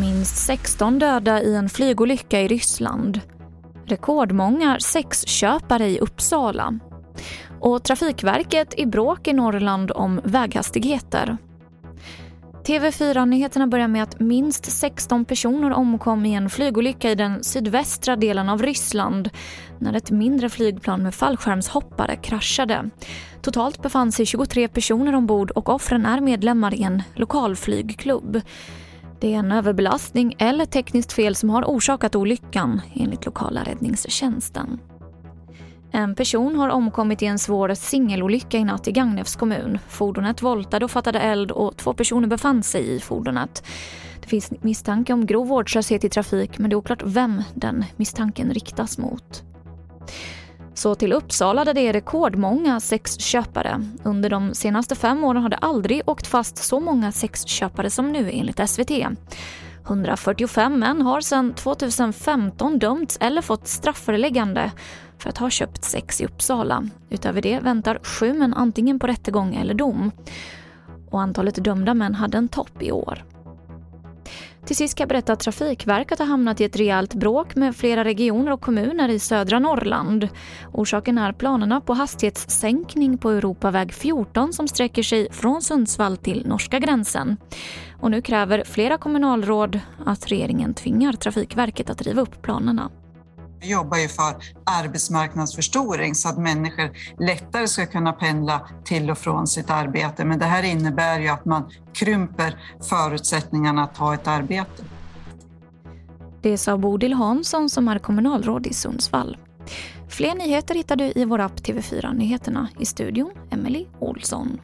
Minst 16 döda i en flygolycka i Ryssland. Rekordmånga sexköpare i Uppsala. Och Trafikverket i bråk i Norrland om väghastigheter. TV4-nyheterna börjar med att minst 16 personer omkom i en flygolycka i den sydvästra delen av Ryssland när ett mindre flygplan med fallskärmshoppare kraschade. Totalt befann sig 23 personer ombord och offren är medlemmar i en lokal flygklubb. Det är en överbelastning eller tekniskt fel som har orsakat olyckan enligt lokala räddningstjänsten. En person har omkommit i en svår singelolycka i natt i Gagnefs kommun. Fordonet voltade och fattade eld och två personer befann sig i fordonet. Det finns misstanke om grov vårdslöshet i trafik men det är oklart vem den misstanken riktas mot. Så till Uppsala där det är rekordmånga sexköpare. Under de senaste fem åren har det aldrig åkt fast så många sexköpare som nu enligt SVT. 145 män har sedan 2015 dömts eller fått strafföreläggande för att ha köpt sex i Uppsala. Utöver det väntar sju män antingen på rättegång eller dom. Och antalet dömda män hade en topp i år. Till sist ska jag berätta att Trafikverket har hamnat i ett rejält bråk med flera regioner och kommuner i södra Norrland. Orsaken är planerna på hastighetssänkning på Europaväg 14 som sträcker sig från Sundsvall till norska gränsen. Och nu kräver flera kommunalråd att regeringen tvingar Trafikverket att riva upp planerna. Vi jobbar ju för arbetsmarknadsförstoring så att människor lättare ska kunna pendla till och från sitt arbete. Men det här innebär ju att man krymper förutsättningarna att ha ett arbete. Det sa Bodil Hansson som är kommunalråd i Sundsvall. Fler nyheter hittar du i vår app TV4 Nyheterna. I studion, Emily Olsson.